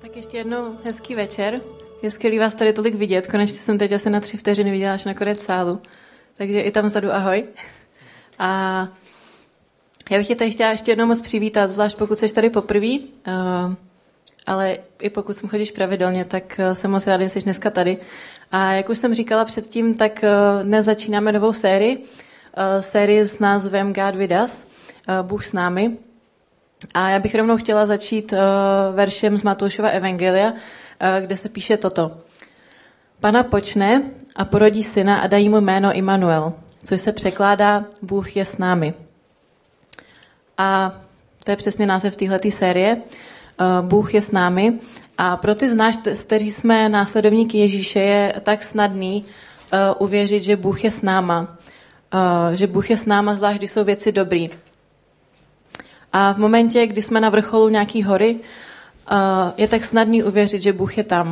Tak ještě jednou hezký večer. Je skvělý vás tady tolik vidět. Konečně jsem teď asi na tři vteřiny viděla až na konec sálu. Takže i tam vzadu ahoj. A já bych tě tady chtěla ještě jednou moc přivítat, zvlášť pokud jsi tady poprvé. Uh, ale i pokud sem chodíš pravidelně, tak uh, jsem moc ráda, že jsi dneska tady. A jak už jsem říkala předtím, tak uh, dnes začínáme novou sérii. Sérii s názvem God with us, Bůh s námi. A já bych rovnou chtěla začít uh, veršem z Matoušova Evangelia, uh, kde se píše toto. Pana počne a porodí syna a dají mu jméno Immanuel, což se překládá Bůh je s námi. A to je přesně název téhleté série. Uh, Bůh je s námi. A pro ty z nás, kteří jsme následovníky Ježíše, je tak snadný uvěřit, že Bůh je s náma. Že Bůh je s náma, zvlášť když jsou věci dobrý. A v momentě, kdy jsme na vrcholu nějaký hory, uh, je tak snadný uvěřit, že Bůh je tam.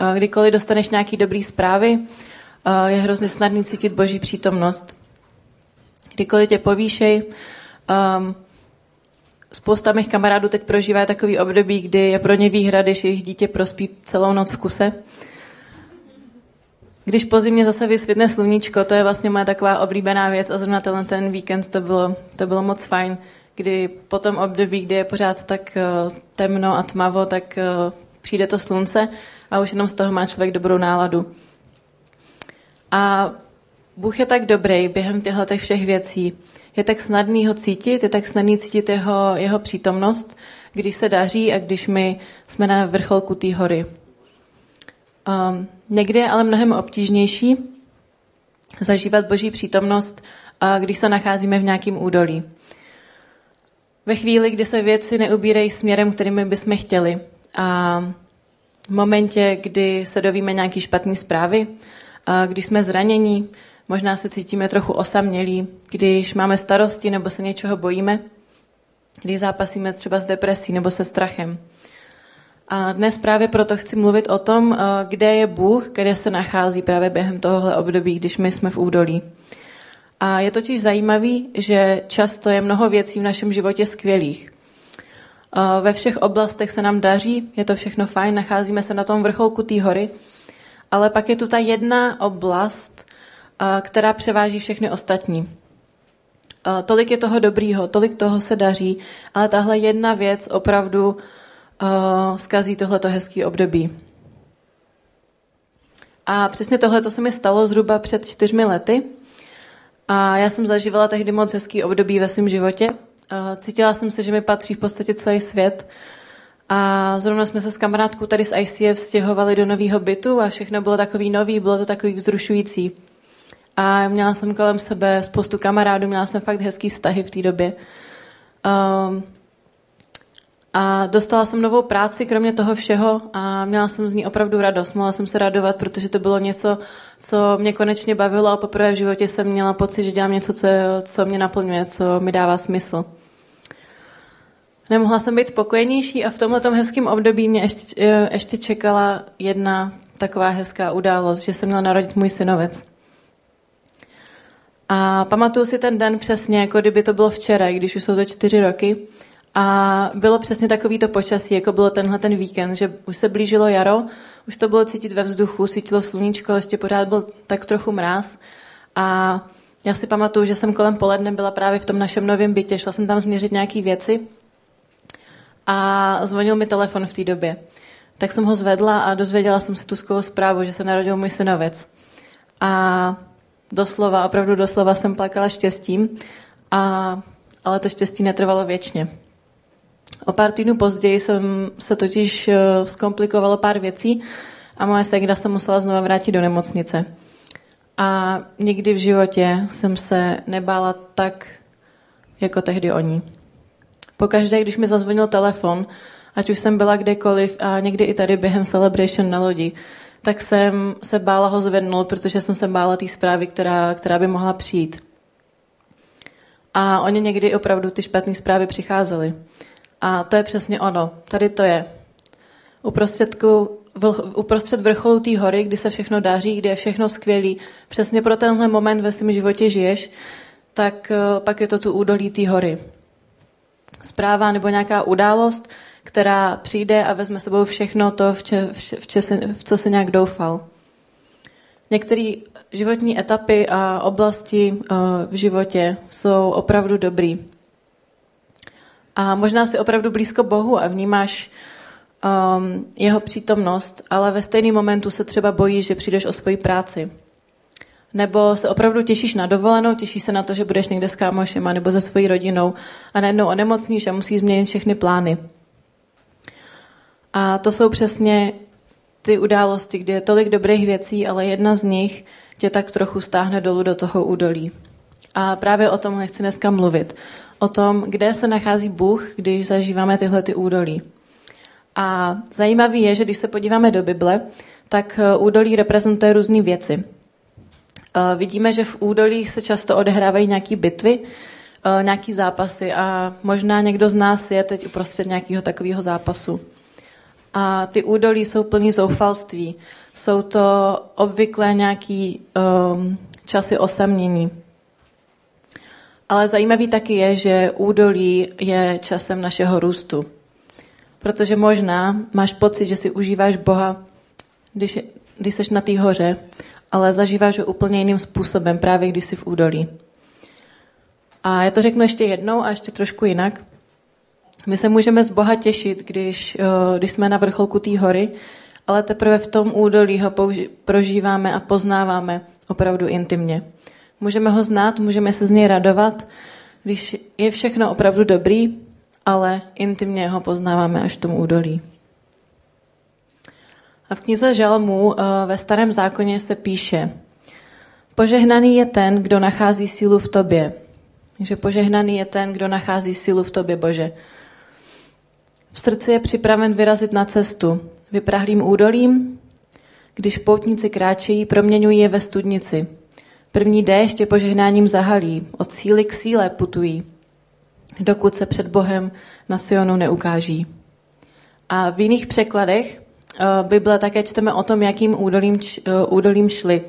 Uh, kdykoliv dostaneš nějaký dobrý zprávy, uh, je hrozně snadný cítit Boží přítomnost. Kdykoliv tě povýšej, um, spousta mých kamarádů teď prožívá takový období, kdy je pro ně výhra, když jejich dítě prospí celou noc v kuse. Když po zimě zase vysvětne sluníčko, to je vlastně moje taková oblíbená věc a zrovna tenhle ten víkend to bylo, to bylo moc fajn kdy po tom období, kdy je pořád tak eh, temno a tmavo, tak eh, přijde to slunce a už jenom z toho má člověk dobrou náladu. A Bůh je tak dobrý během těchto všech věcí. Je tak snadný ho cítit, je tak snadný cítit jeho, jeho přítomnost, když se daří a když my jsme na vrcholku té hory. Um, někdy je ale mnohem obtížnější zažívat boží přítomnost, uh, když se nacházíme v nějakém údolí ve chvíli, kdy se věci neubírají směrem, kterými bychom chtěli. A v momentě, kdy se dovíme nějaký špatný zprávy, a když jsme zranění, možná se cítíme trochu osamělí, když máme starosti nebo se něčeho bojíme, když zápasíme třeba s depresí nebo se strachem. A dnes právě proto chci mluvit o tom, kde je Bůh, kde se nachází právě během tohohle období, když my jsme v údolí. A je totiž zajímavý, že často je mnoho věcí v našem životě skvělých. Ve všech oblastech se nám daří, je to všechno fajn, nacházíme se na tom vrcholku té hory, ale pak je tu ta jedna oblast, která převáží všechny ostatní. Tolik je toho dobrýho, tolik toho se daří, ale tahle jedna věc opravdu zkazí tohleto hezký období. A přesně tohle se mi stalo zhruba před čtyřmi lety, a já jsem zažívala tehdy moc hezký období ve svém životě. Cítila jsem se, že mi patří v podstatě celý svět. A zrovna jsme se s kamarádkou tady z ICF stěhovali do nového bytu a všechno bylo takový nový, bylo to takový vzrušující. A měla jsem kolem sebe spoustu kamarádů, měla jsem fakt hezký vztahy v té době. Um, a dostala jsem novou práci, kromě toho všeho, a měla jsem z ní opravdu radost. Mohla jsem se radovat, protože to bylo něco, co mě konečně bavilo a poprvé v životě jsem měla pocit, že dělám něco, co, co mě naplňuje, co mi dává smysl. Nemohla jsem být spokojenější a v tomhle hezkém období mě ještě, ještě čekala jedna taková hezká událost, že jsem měla narodit můj synovec. A pamatuju si ten den přesně, jako kdyby to bylo včera, když už jsou to čtyři roky. A bylo přesně takový to počasí, jako bylo tenhle ten víkend, že už se blížilo jaro, už to bylo cítit ve vzduchu, svítilo sluníčko, ještě pořád byl tak trochu mráz. A já si pamatuju, že jsem kolem poledne byla právě v tom našem novém bytě, šla jsem tam změřit nějaké věci a zvonil mi telefon v té době. Tak jsem ho zvedla a dozvěděla jsem se tu skvělou zprávu, že se narodil můj synovec. A doslova, opravdu doslova jsem plakala štěstím, a, ale to štěstí netrvalo věčně. O pár týdnů později jsem se totiž eh, zkomplikovalo pár věcí a moje segra se musela znovu vrátit do nemocnice. A nikdy v životě jsem se nebála tak, jako tehdy o ní. Pokaždé, když mi zazvonil telefon, ať už jsem byla kdekoliv a někdy i tady během celebration na lodi, tak jsem se bála ho zvednout, protože jsem se bála té zprávy, která, která by mohla přijít. A oni někdy opravdu ty špatné zprávy přicházely. A to je přesně ono. Tady to je. Uprostředku, uprostřed vrcholu té hory, kdy se všechno daří, kdy je všechno skvělý, přesně pro tenhle moment ve svém životě žiješ, tak eh, pak je to tu údolí té hory. Zpráva nebo nějaká událost, která přijde a vezme sebou všechno to, v, če, v, če, v, če, v co se nějak doufal. Některé životní etapy a oblasti uh, v životě jsou opravdu dobrý. A možná si opravdu blízko Bohu a vnímáš um, jeho přítomnost, ale ve stejný momentu se třeba bojíš, že přijdeš o svoji práci. Nebo se opravdu těšíš na dovolenou, těšíš se na to, že budeš někde s kámošema nebo se svojí rodinou a najednou onemocníš a musíš změnit všechny plány. A to jsou přesně ty události, kde je tolik dobrých věcí, ale jedna z nich tě tak trochu stáhne dolů do toho údolí. A právě o tom nechci dneska mluvit. O tom, kde se nachází Bůh, když zažíváme tyhle ty údolí. A zajímavý je, že když se podíváme do Bible, tak eh, údolí reprezentuje různé věci. Eh, vidíme, že v údolích se často odehrávají nějaké bitvy, eh, nějaké zápasy a možná někdo z nás je teď uprostřed nějakého takového zápasu. A ty údolí jsou plný zoufalství. Jsou to obvykle nějaký um, časy osamění. Ale zajímavý taky je, že údolí je časem našeho růstu. Protože možná máš pocit, že si užíváš Boha, když, když jsi na té hoře, ale zažíváš ho úplně jiným způsobem, právě když jsi v údolí. A já to řeknu ještě jednou a ještě trošku jinak. My se můžeme z Boha těšit, když, eh, když jsme na vrcholku té hory, ale teprve v tom údolí ho prožíváme a poznáváme opravdu intimně. Můžeme ho znát, můžeme se z něj radovat, když je všechno opravdu dobrý, ale intimně ho poznáváme až v tom údolí. A v knize Žalmů eh, ve starém zákoně se píše Požehnaný je ten, kdo nachází sílu v tobě. Že požehnaný je ten, kdo nachází sílu v tobě, Bože. V srdci je připraven vyrazit na cestu. Vyprahlým údolím, když poutníci kráčejí, proměňují je ve studnici. První déšť je požehnáním zahalí, od síly k síle putují, dokud se před Bohem na Sionu neukáží. A v jiných překladech uh, Bible také čteme o tom, jakým údolím, uh, údolím šli.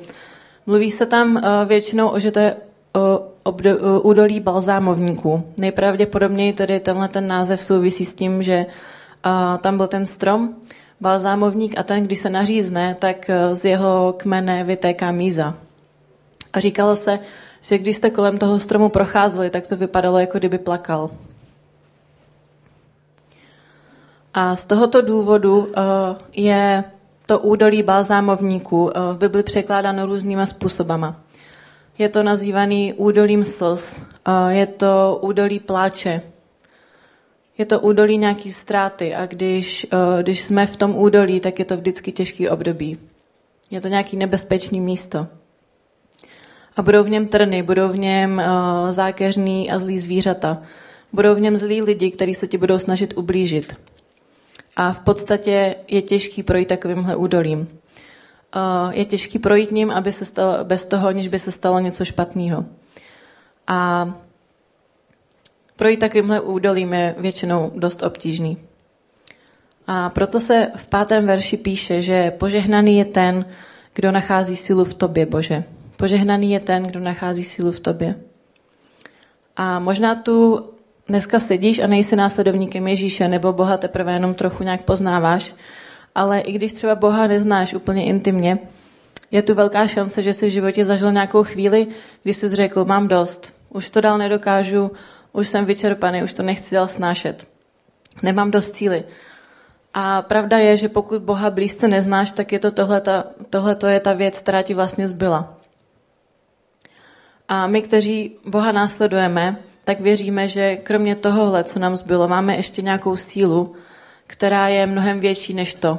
Mluví se tam uh, většinou, že to je údolí balzámovníků. Nejpravděpodobněji tedy tenhle ten název souvisí s tím, že tam byl ten strom, balzámovník a ten, když se nařízne, tak z jeho kmene vytéká míza. A říkalo se, že když jste kolem toho stromu procházeli, tak to vypadalo, jako kdyby plakal. A z tohoto důvodu uh, je to údolí balzámovníků uh, v Bibli překládáno různýma způsobama. Je to nazývaný údolím slz, uh, je to údolí pláče, je to údolí nějaký ztráty a když, když jsme v tom údolí, tak je to vždycky těžký období. Je to nějaký nebezpečný místo. A budou v něm trny, budou v něm uh, zákeřní a zlí zvířata. Budou v něm zlí lidi, kteří se ti budou snažit ublížit. A v podstatě je těžký projít takovýmhle údolím. Uh, je těžký projít ním, aby se stalo, bez toho, aniž by se stalo něco špatného. A projít takovýmhle údolím je většinou dost obtížný. A proto se v pátém verši píše, že požehnaný je ten, kdo nachází sílu v tobě, Bože. Požehnaný je ten, kdo nachází sílu v tobě. A možná tu dneska sedíš a nejsi následovníkem Ježíše, nebo Boha teprve jenom trochu nějak poznáváš, ale i když třeba Boha neznáš úplně intimně, je tu velká šance, že jsi v životě zažil nějakou chvíli, kdy jsi řekl, mám dost, už to dál nedokážu, už jsem vyčerpaný, už to nechci dál snášet. Nemám dost síly. A pravda je, že pokud Boha blízce neznáš, tak je to tohle je ta věc, která ti vlastně zbyla. A my, kteří Boha následujeme, tak věříme, že kromě tohohle, co nám zbylo, máme ještě nějakou sílu, která je mnohem větší než to.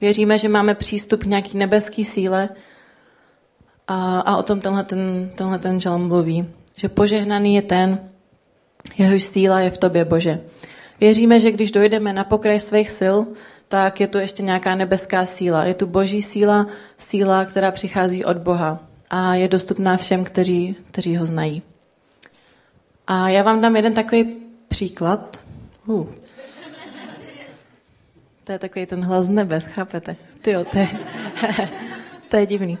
Věříme, že máme přístup k nějaký nebeský síle a, a o tom tenhle ten, tenhle ten žalm mluví. Že požehnaný je ten, jehož síla je v tobě, Bože. Věříme, že když dojdeme na pokraj svých sil, tak je tu ještě nějaká nebeská síla. Je tu boží síla, síla, která přichází od Boha a je dostupná všem, kteří, kteří ho znají. A já vám dám jeden takový příklad. Uh. To je takový ten hlas nebes, chápete? Ty to je, to je divný.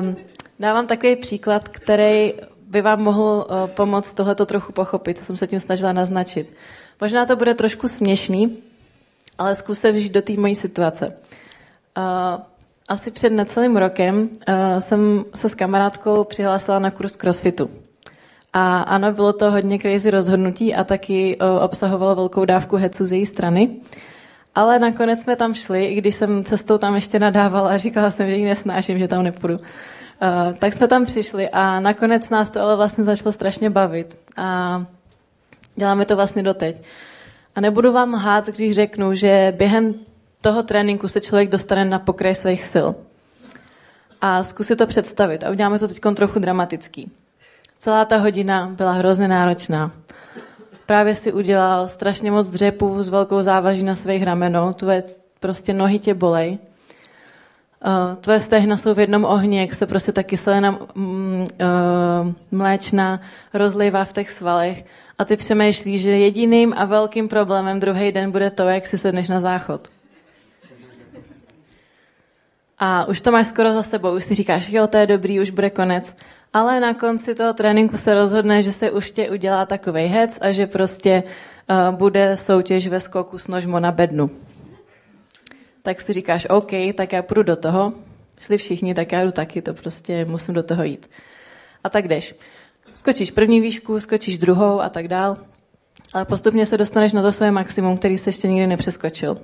Um, dávám takový příklad, který by vám mohl uh, pomoct tohleto trochu pochopit, co jsem se tím snažila naznačit. Možná to bude trošku směšný, ale zkus se vžít do té mojí situace. Uh, asi před necelým rokem uh, jsem se s kamarádkou přihlásila na kurz crossfitu. A ano, bylo to hodně crazy rozhodnutí a taky uh, obsahovalo velkou dávku hecu z její strany. Ale nakonec jsme tam šli, i když jsem cestou tam ještě nadávala a říkala jsem, že ji nesnáším, že tam nepůjdu. Uh, tak jsme tam přišli a nakonec nás to ale vlastně začalo strašně bavit. A děláme to vlastně doteď. A nebudu vám lhát, když řeknu, že během toho tréninku se člověk dostane na pokraj svých sil. A zkusit to představit. A uděláme to teď trochu dramatický. Celá ta hodina byla hrozně náročná. Právě si udělal strašně moc dřepů s velkou závaží na svých ramenou. Tvoje prostě nohy tě bolej. Uh, tvoje stehna jsou v jednom ohni, jak se prostě ta kyselina mm, uh, mléčná rozlejvá v těch svalech a ty přemýšlíš, že jediným a velkým problémem druhý den bude to, jak si sedneš na záchod. A už to máš skoro za sebou, už si říkáš, jo, to je dobrý, už bude konec. Ale na konci toho tréninku se rozhodne, že se už tě udělá takovej hec a že prostě uh, bude soutěž ve skoku s nožmo na bednu. Tak si říkáš, OK, tak já půjdu do toho. Šli všichni, tak já jdu taky, to prostě musím do toho jít. A tak jdeš. Skočíš první výšku, skočíš druhou a tak dál. Ale postupně se dostaneš na to svoje maximum, který se ještě nikdy nepřeskočil.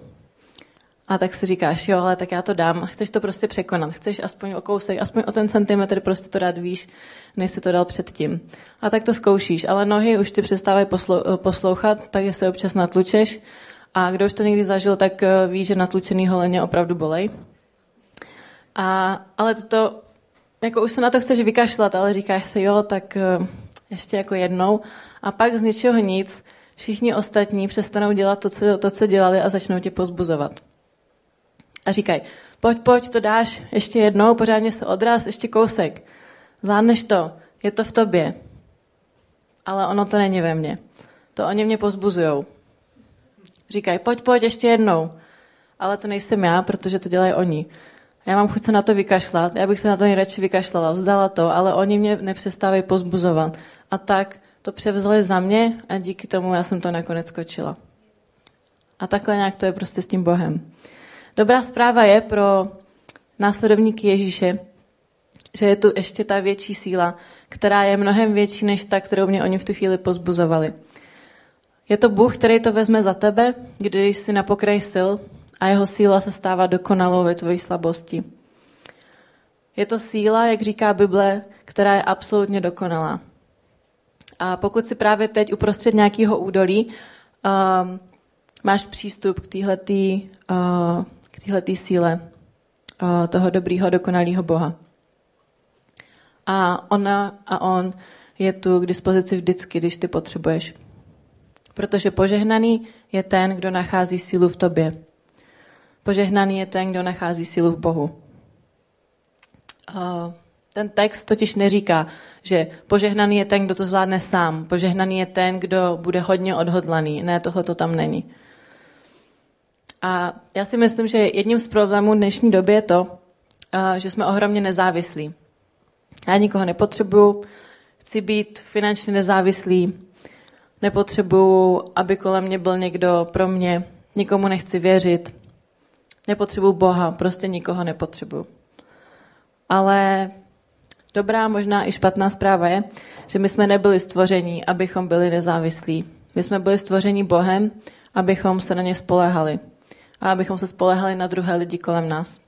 A tak si říkáš, jo, ale tak já to dám. Chceš to prostě překonat. Chceš aspoň o kousek, aspoň o ten centimetr prostě to dát výš, než si to dal předtím. A tak to zkoušíš, ale nohy už ty přestávají poslouchat, takže se občas natlučeš. A kdo už to někdy zažil, tak eh, ví, že natlučený holeně opravdu bolej. A, ale to, jako už se na to chceš vykašlat, ale říkáš si, jo, tak eh, ještě jako jednou. A pak z ničeho nic všichni ostatní přestanou dělat to, co, to, co dělali a začnou tě pozbuzovat a říkají, pojď, pojď, to dáš ještě jednou, pořádně se odraz, ještě kousek. Zvládneš to, je to v tobě. Ale ono to není ve mně. To oni mě pozbuzujou. Říkají, pojď, pojď, ještě jednou. Ale to nejsem já, protože to dělají oni. Já mám chuť se na to vykašlat, já bych se na to nejradši vykašlala, vzdala to, ale oni mě nepřestávají pozbuzovat. A tak to převzali za mě a díky tomu já jsem to nakonec skočila. A takhle nějak to je prostě s tím Bohem. Dobrá zpráva je pro následovníky Ježíše, že je tu ještě ta větší síla, která je mnohem větší než ta, kterou mě oni v tu chvíli pozbuzovali. Je to Bůh, který to vezme za tebe, když jsi na pokraji sil a jeho síla se stává dokonalou ve tvojí slabosti. Je to síla, jak říká Bible, která je absolutně dokonalá. A pokud si právě teď uprostřed nějakého údolí um, máš přístup k téhletý uh, k této síle toho dobrýho, dokonalého Boha. A ona a on je tu k dispozici vždycky, když ty potřebuješ. Protože požehnaný je ten, kdo nachází sílu v tobě. Požehnaný je ten, kdo nachází sílu v Bohu. Ten text totiž neříká, že požehnaný je ten, kdo to zvládne sám. Požehnaný je ten, kdo bude hodně odhodlaný. Ne, tohle to tam není. A já si myslím, že jedním z problémů dnešní doby je to, že jsme ohromně nezávislí. Já nikoho nepotřebuju, chci být finančně nezávislý, nepotřebuju, aby kolem mě byl někdo pro mě, nikomu nechci věřit, nepotřebuju Boha, prostě nikoho nepotřebuju. Ale dobrá, možná i špatná zpráva je, že my jsme nebyli stvoření, abychom byli nezávislí. My jsme byli stvoření Bohem, abychom se na ně spolehali a abychom se spolehali na druhé lidi kolem nás.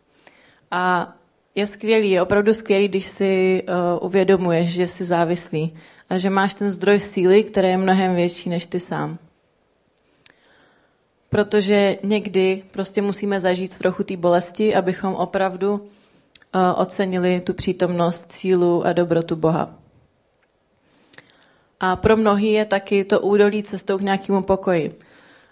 A je skvělý, je opravdu skvělý, když si uh, uvědomuješ, že jsi závislý a že máš ten zdroj síly, který je mnohem větší než ty sám. Protože někdy prostě musíme zažít trochu té bolesti, abychom opravdu uh, ocenili tu přítomnost, sílu a dobrotu Boha. A pro mnohý je taky to údolí cestou k nějakému pokoji.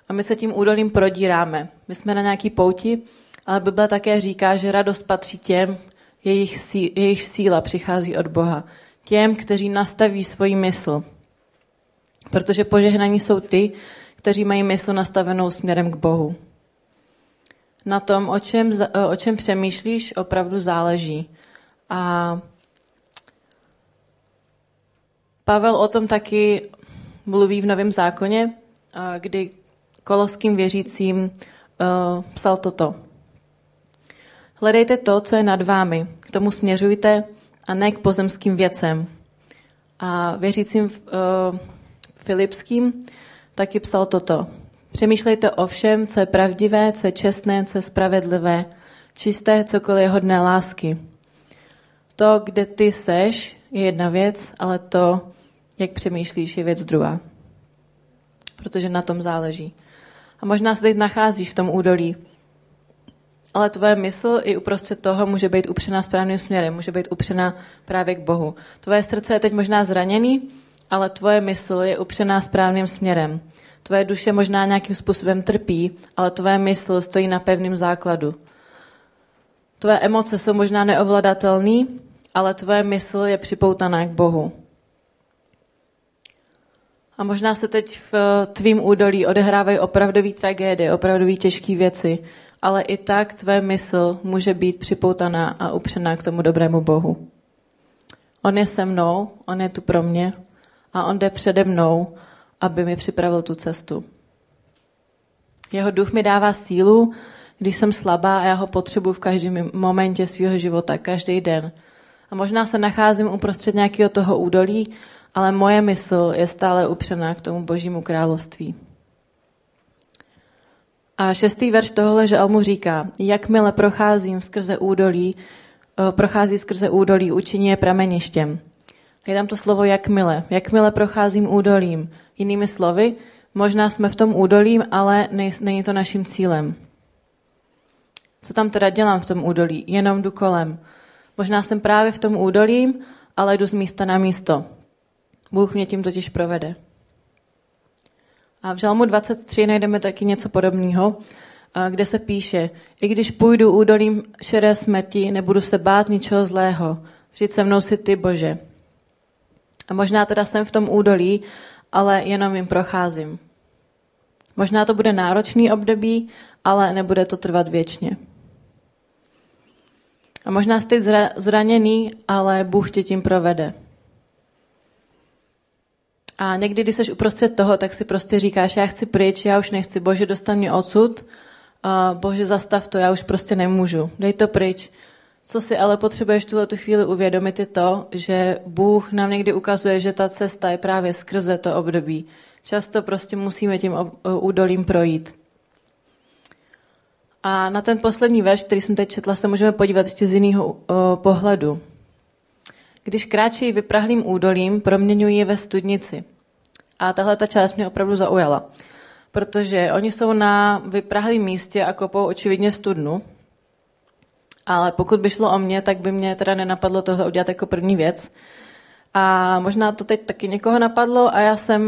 A my se tím údolím prodíráme. My jsme na nějaký pouti, ale Bible také říká, že radost patří těm, jejich, sí, jejich síla přichází od Boha. Těm, kteří nastaví svoji mysl. Protože požehnaní jsou ty, kteří mají mysl nastavenou směrem k Bohu. Na tom, o čem, o čem přemýšlíš, opravdu záleží. A Pavel o tom taky mluví v Novém zákoně, kdy koloským věřícím psal toto. Hledejte to, co je nad vámi, k tomu směřujte a ne k pozemským věcem. A věřícím uh, Filipským taky psal toto. Přemýšlejte o všem, co je pravdivé, co je čestné, co je spravedlivé, čisté, cokoliv je hodné lásky. To, kde ty seš, je jedna věc, ale to, jak přemýšlíš, je věc druhá. Protože na tom záleží. A možná se teď nacházíš v tom údolí, ale tvoje mysl i uprostřed toho může být upřená správným směrem, může být upřená právě k Bohu. Tvoje srdce je teď možná zraněný, ale tvoje mysl je upřená správným směrem. Tvoje duše možná nějakým způsobem trpí, ale tvoje mysl stojí na pevném základu. Tvoje emoce jsou možná neovladatelné, ale tvoje mysl je připoutaná k Bohu. A možná se teď v tvým údolí odehrávají opravdové tragédie, opravdové těžké věci, ale i tak tvé mysl může být připoutaná a upřená k tomu dobrému Bohu. On je se mnou, on je tu pro mě a on jde přede mnou, aby mi připravil tu cestu. Jeho duch mi dává sílu, když jsem slabá a já ho potřebuji v každém momentě svého života, každý den. A možná se nacházím uprostřed nějakého toho údolí, ale moje mysl je stále upřená k tomu božímu království. A šestý verš tohle žalmu říká, jakmile procházím skrze údolí, eh, prochází skrze údolí, učiní je prameništěm. Je tam to slovo jakmile. Jakmile procházím údolím. Jinými slovy, možná jsme v tom údolím, ale není to naším cílem. Co tam teda dělám v tom údolí? Jenom jdu kolem. Možná jsem právě v tom údolím, ale jdu z místa na místo. Bůh mě tím totiž provede. A v Žalmu 23 najdeme taky něco podobného, kde se píše, i když půjdu údolím šedé smrti, nebudu se bát ničeho zlého. Vždyť se mnou si ty, Bože. A možná teda jsem v tom údolí, ale jenom jim procházím. Možná to bude náročný období, ale nebude to trvat věčně. A možná jsi zraněný, ale Bůh tě tím provede. A někdy, když jsi uprostřed toho, tak si prostě říkáš, já chci pryč, já už nechci, bože, dostan mě odsud, bože, zastav to, já už prostě nemůžu, dej to pryč. Co si ale potřebuješ tuhle tu chvíli uvědomit je to, že Bůh nám někdy ukazuje, že ta cesta je právě skrze to období. Často prostě musíme tím údolím projít. A na ten poslední verš, který jsem teď četla, se můžeme podívat ještě z jiného pohledu. Když kráčí vyprahlým údolím, proměňují je ve studnici. A tahle ta část mě opravdu zaujala, protože oni jsou na vyprahlém místě a kopou očividně studnu, ale pokud by šlo o mě, tak by mě teda nenapadlo tohle udělat jako první věc. A možná to teď taky někoho napadlo a já jsem,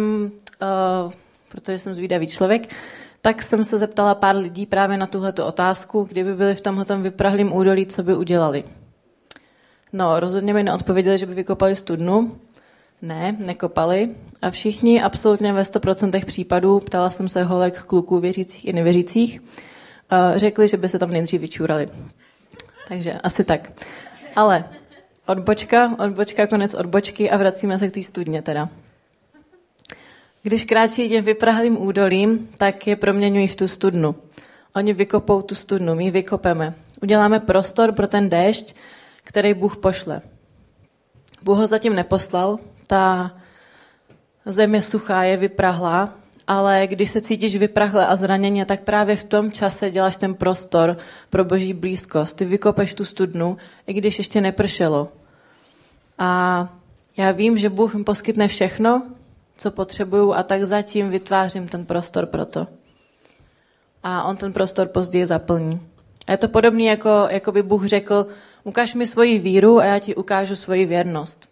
uh, protože jsem zvídavý člověk, tak jsem se zeptala pár lidí právě na tuhle otázku, kdyby byli v tomhle vyprahlém údolí, co by udělali. No, rozhodně mi neodpověděli, že by vykopali studnu. Ne, nekopali. A všichni absolutně ve 100% případů, ptala jsem se holek, kluků, věřících i nevěřících, řekli, že by se tam nejdřív vyčurali. Takže asi tak. Ale odbočka, odbočka, konec odbočky a vracíme se k té studně teda. Když kráčí těm vyprahlým údolím, tak je proměňují v tu studnu. Oni vykopou tu studnu, my ji vykopeme. Uděláme prostor pro ten déšť, který Bůh pošle. Bůh ho zatím neposlal, ta země suchá je vyprahlá, ale když se cítíš vyprahle a zraněně, tak právě v tom čase děláš ten prostor pro boží blízkost. Ty vykopeš tu studnu, i když ještě nepršelo. A já vím, že Bůh mi poskytne všechno, co potřebuju a tak zatím vytvářím ten prostor pro to. A on ten prostor později zaplní. A je to podobné, jako, jako by Bůh řekl, ukáž mi svoji víru a já ti ukážu svoji věrnost.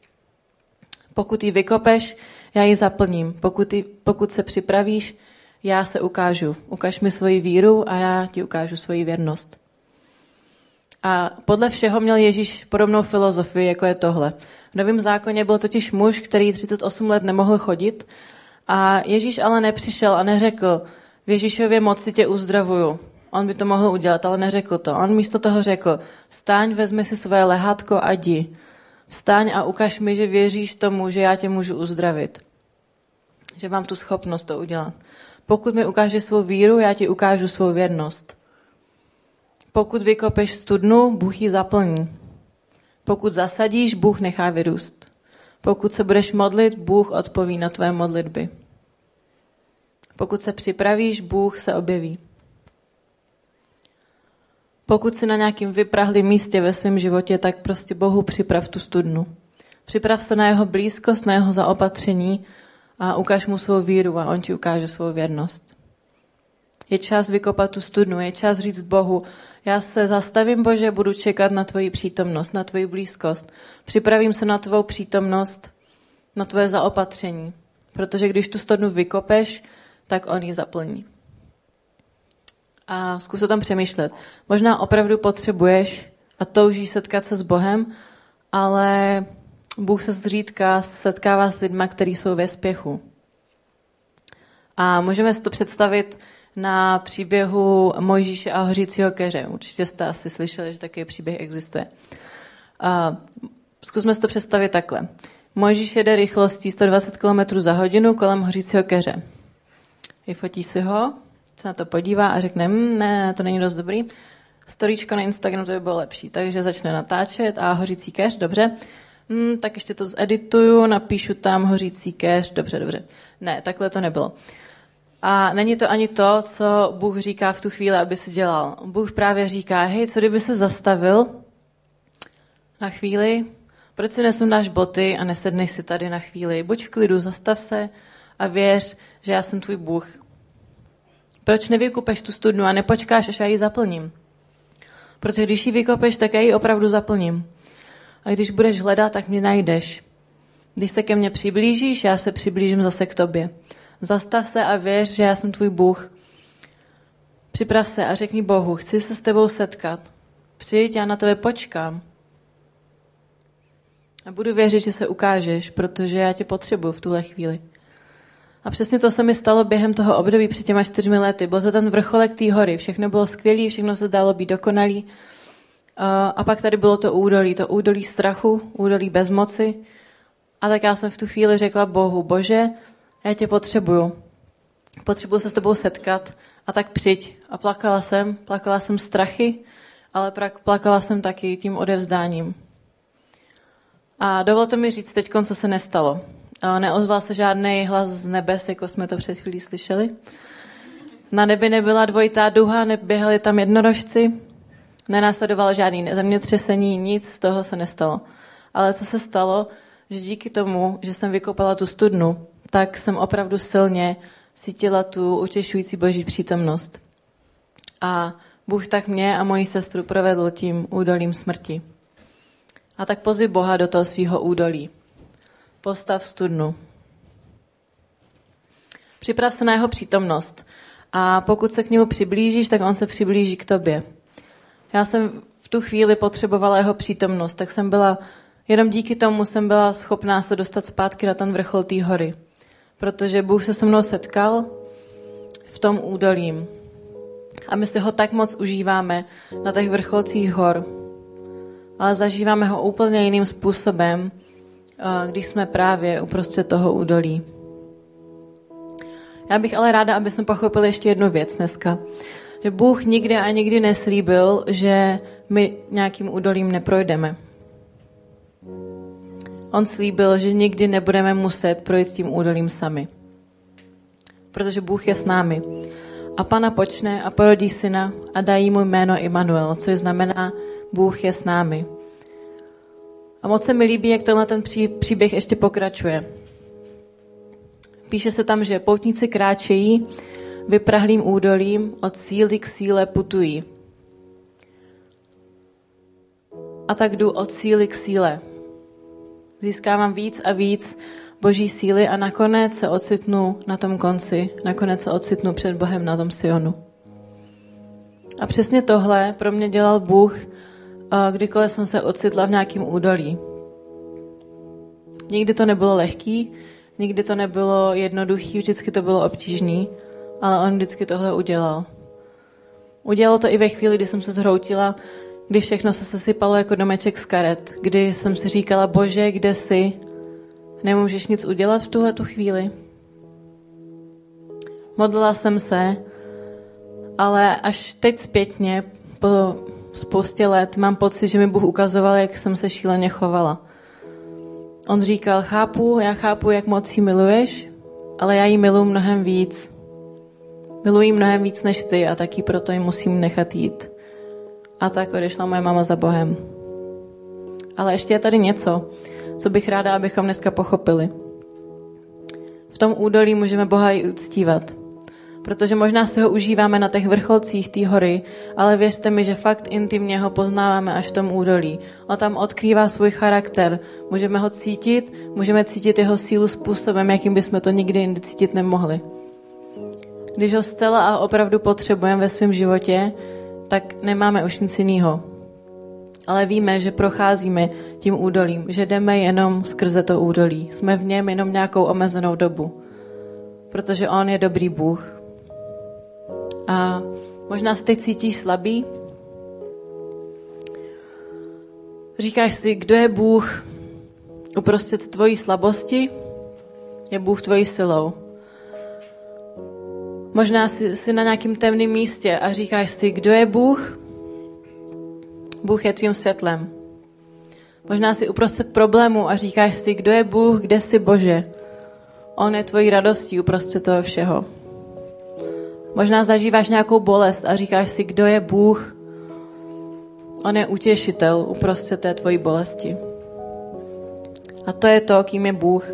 Pokud ji vykopeš, já ji zaplním. Pokud, ji, pokud se připravíš, já se ukážu. Ukaž mi svoji víru a já ti ukážu svoji věrnost. A podle všeho měl Ježíš podobnou filozofii, jako je tohle. V Novém zákoně byl totiž muž, který 38 let nemohl chodit a Ježíš ale nepřišel a neřekl, v Ježíšově moci tě uzdravuju. On by to mohl udělat, ale neřekl to. On místo toho řekl, vstaň, vezmi si své lehátko a jdi. Vstaň a ukaž mi, že věříš tomu, že já tě můžu uzdravit. Že mám tu schopnost to udělat. Pokud mi ukážeš svou víru, já ti ukážu svou věrnost. Pokud vykopeš studnu, Bůh ji zaplní. Pokud zasadíš, Bůh nechá vyrůst. Pokud se budeš modlit, Bůh odpoví na tvé modlitby. Pokud se připravíš, Bůh se objeví. Pokud jsi na nějakým vyprahlém místě ve svém životě, tak prostě Bohu připrav tu studnu. Připrav se na jeho blízkost, na jeho zaopatření a ukáž mu svou víru a on ti ukáže svou věrnost. Je čas vykopat tu studnu, je čas říct Bohu, já se zastavím, Bože, budu čekat na tvoji přítomnost, na tvoji blízkost. Připravím se na tvou přítomnost, na tvoje zaopatření. Protože když tu studnu vykopeš, tak on ji zaplní. A zkus o tom přemýšlet. Možná opravdu potřebuješ a toužíš setkat se s Bohem, ale Bůh se zřídka setkává s lidmi, kteří jsou ve spěchu. A můžeme si to představit na příběhu Mojžíše a hořícího keře. Určitě jste asi slyšeli, že takový příběh existuje. A zkusme si to představit takhle. Mojžíš jede rychlostí 120 km za hodinu kolem hořícího keře. Vyfotí si ho, se na to podívá a řekne, hm, ne, to není dost dobrý. Storíčko na Instagramu to by bylo lepší. Takže začne natáčet a hořící keř, dobře. Hmm, tak ještě to zedituju, napíšu tam hořící keř, dobře, dobře. Ne, takhle to nebylo. A není to ani to, co Bůh říká v tu chvíli, aby si dělal. Bůh právě říká, hej, co kdyby se zastavil na chvíli, proč si nesundáš boty a nesedneš si tady na chvíli? Buď v klidu, zastav se a věř, že já jsem tvůj Bůh. Proč nevykupeš tu studnu a nepočkáš, až já ji zaplním? Protože když ji vykopeš, tak já ji opravdu zaplním. A když budeš hledat, tak mě najdeš. Když se ke mně přiblížíš, já se přiblížím zase k tobě. Zastav se a věř, že já jsem tvůj Bůh. Připrav se a řekni Bohu, chci se s tebou setkat. Přijď, já na tebe počkám. A budu věřit, že se ukážeš, protože já tě potřebuju v tuhle chvíli. A přesně to se mi stalo během toho období před těma čtyřmi lety. Byl to ten vrcholek té hory. Všechno bylo skvělé, všechno se zdálo být dokonalý. A pak tady bylo to údolí, to údolí strachu, údolí bezmoci. A tak já jsem v tu chvíli řekla Bohu, Bože, já tě potřebuju. Potřebuju se s tebou setkat a tak přijď. A plakala jsem, plakala jsem strachy, ale plakala jsem taky tím odevzdáním. A dovolte mi říct teď, co se nestalo. Neozval se žádný hlas z nebes, jako jsme to před chvílí slyšeli. Na nebi nebyla dvojitá duha, neběhali tam jednorožci, nenásledovalo žádný zemětřesení, nic z toho se nestalo. Ale co se stalo, že díky tomu, že jsem vykopala tu studnu, tak jsem opravdu silně cítila tu utěšující boží přítomnost. A Bůh tak mě a moji sestru provedl tím údolím smrti. A tak pozvi Boha do toho svého údolí. Postav studnu. Připrav se na jeho přítomnost. A pokud se k němu přiblížíš, tak on se přiblíží k tobě. Já jsem v tu chvíli potřebovala jeho přítomnost, tak jsem byla, jenom díky tomu jsem byla schopná se dostat zpátky na ten vrchol té hory. Protože Bůh se se mnou setkal v tom údolím. A my si ho tak moc užíváme na těch vrcholcích hor. Ale zažíváme ho úplně jiným způsobem, když jsme právě uprostřed toho údolí. Já bych ale ráda, aby jsme pochopili ještě jednu věc dneska. Že Bůh nikdy a nikdy neslíbil, že my nějakým údolím neprojdeme. On slíbil, že nikdy nebudeme muset projít tím údolím sami. Protože Bůh je s námi. A pana počne a porodí syna a dají mu jméno Immanuel, což znamená Bůh je s námi. A moc se mi líbí, jak tenhle ten příběh ještě pokračuje. Píše se tam, že poutníci kráčejí vyprahlým údolím, od síly k síle putují. A tak jdu od síly k síle. Získávám víc a víc boží síly a nakonec se ocitnu na tom konci, nakonec se ocitnu před Bohem na tom Sionu. A přesně tohle pro mě dělal Bůh kdykoliv jsem se ocitla v nějakém údolí. Nikdy to nebylo lehký, nikdy to nebylo jednoduchý, vždycky to bylo obtížný, ale on vždycky tohle udělal. Udělalo to i ve chvíli, kdy jsem se zhroutila, kdy všechno se sesypalo jako domeček z karet, kdy jsem si říkala, bože, kde jsi? Nemůžeš nic udělat v tuhle tu chvíli? modlila jsem se, ale až teď zpětně, po spoustě let, mám pocit, že mi Bůh ukazoval, jak jsem se šíleně chovala. On říkal, chápu, já chápu, jak moc ji miluješ, ale já ji miluji mnohem víc. Miluji mnohem víc než ty a taky proto ji musím nechat jít. A tak odešla moje mama za Bohem. Ale ještě je tady něco, co bych ráda, abychom dneska pochopili. V tom údolí můžeme Boha i uctívat. Protože možná si ho užíváme na těch vrcholcích té hory, ale věřte mi, že fakt intimně ho poznáváme až v tom údolí. On tam odkrývá svůj charakter. Můžeme ho cítit, můžeme cítit jeho sílu způsobem, jakým bychom to nikdy jindy cítit nemohli. Když ho zcela a opravdu potřebujeme ve svém životě, tak nemáme už nic jiného. Ale víme, že procházíme tím údolím, že jdeme jenom skrze to údolí. Jsme v něm jenom nějakou omezenou dobu. Protože On je dobrý Bůh. A možná se teď cítíš slabý. Říkáš si, kdo je Bůh uprostřed tvojí slabosti? Je Bůh tvojí silou. Možná jsi, jsi na nějakém temném místě a říkáš si, kdo je Bůh? Bůh je tvým světlem. Možná jsi uprostřed problému a říkáš si, kdo je Bůh, kde jsi Bože. On je tvojí radostí uprostřed toho všeho. Možná zažíváš nějakou bolest a říkáš si, kdo je Bůh. On je utěšitel uprostřed té tvojí bolesti. A to je to, kým je Bůh.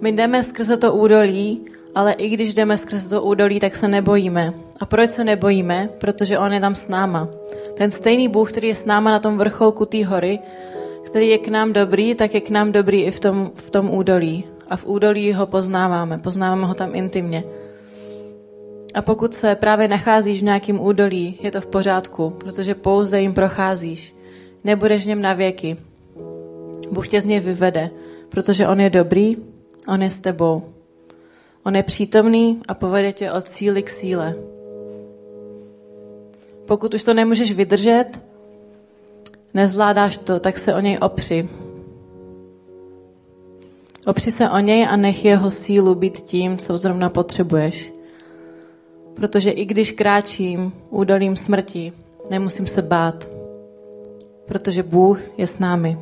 My jdeme skrze to údolí ale i když jdeme skrz to údolí, tak se nebojíme. A proč se nebojíme? Protože On je tam s náma. Ten stejný Bůh, který je s náma na tom vrcholku té hory, který je k nám dobrý, tak je k nám dobrý i v tom, v tom údolí. A v údolí ho poznáváme. Poznáváme ho tam intimně. A pokud se právě nacházíš v nějakém údolí, je to v pořádku, protože pouze jim procházíš. Nebudeš v něm na věky. Bůh tě z něj vyvede, protože On je dobrý, On je s tebou. On je přítomný a povede tě od síly k síle. Pokud už to nemůžeš vydržet, nezvládáš to, tak se o něj opři. Opři se o něj a nech jeho sílu být tím, co zrovna potřebuješ. Protože i když kráčím údolím smrti, nemusím se bát, protože Bůh je s námi.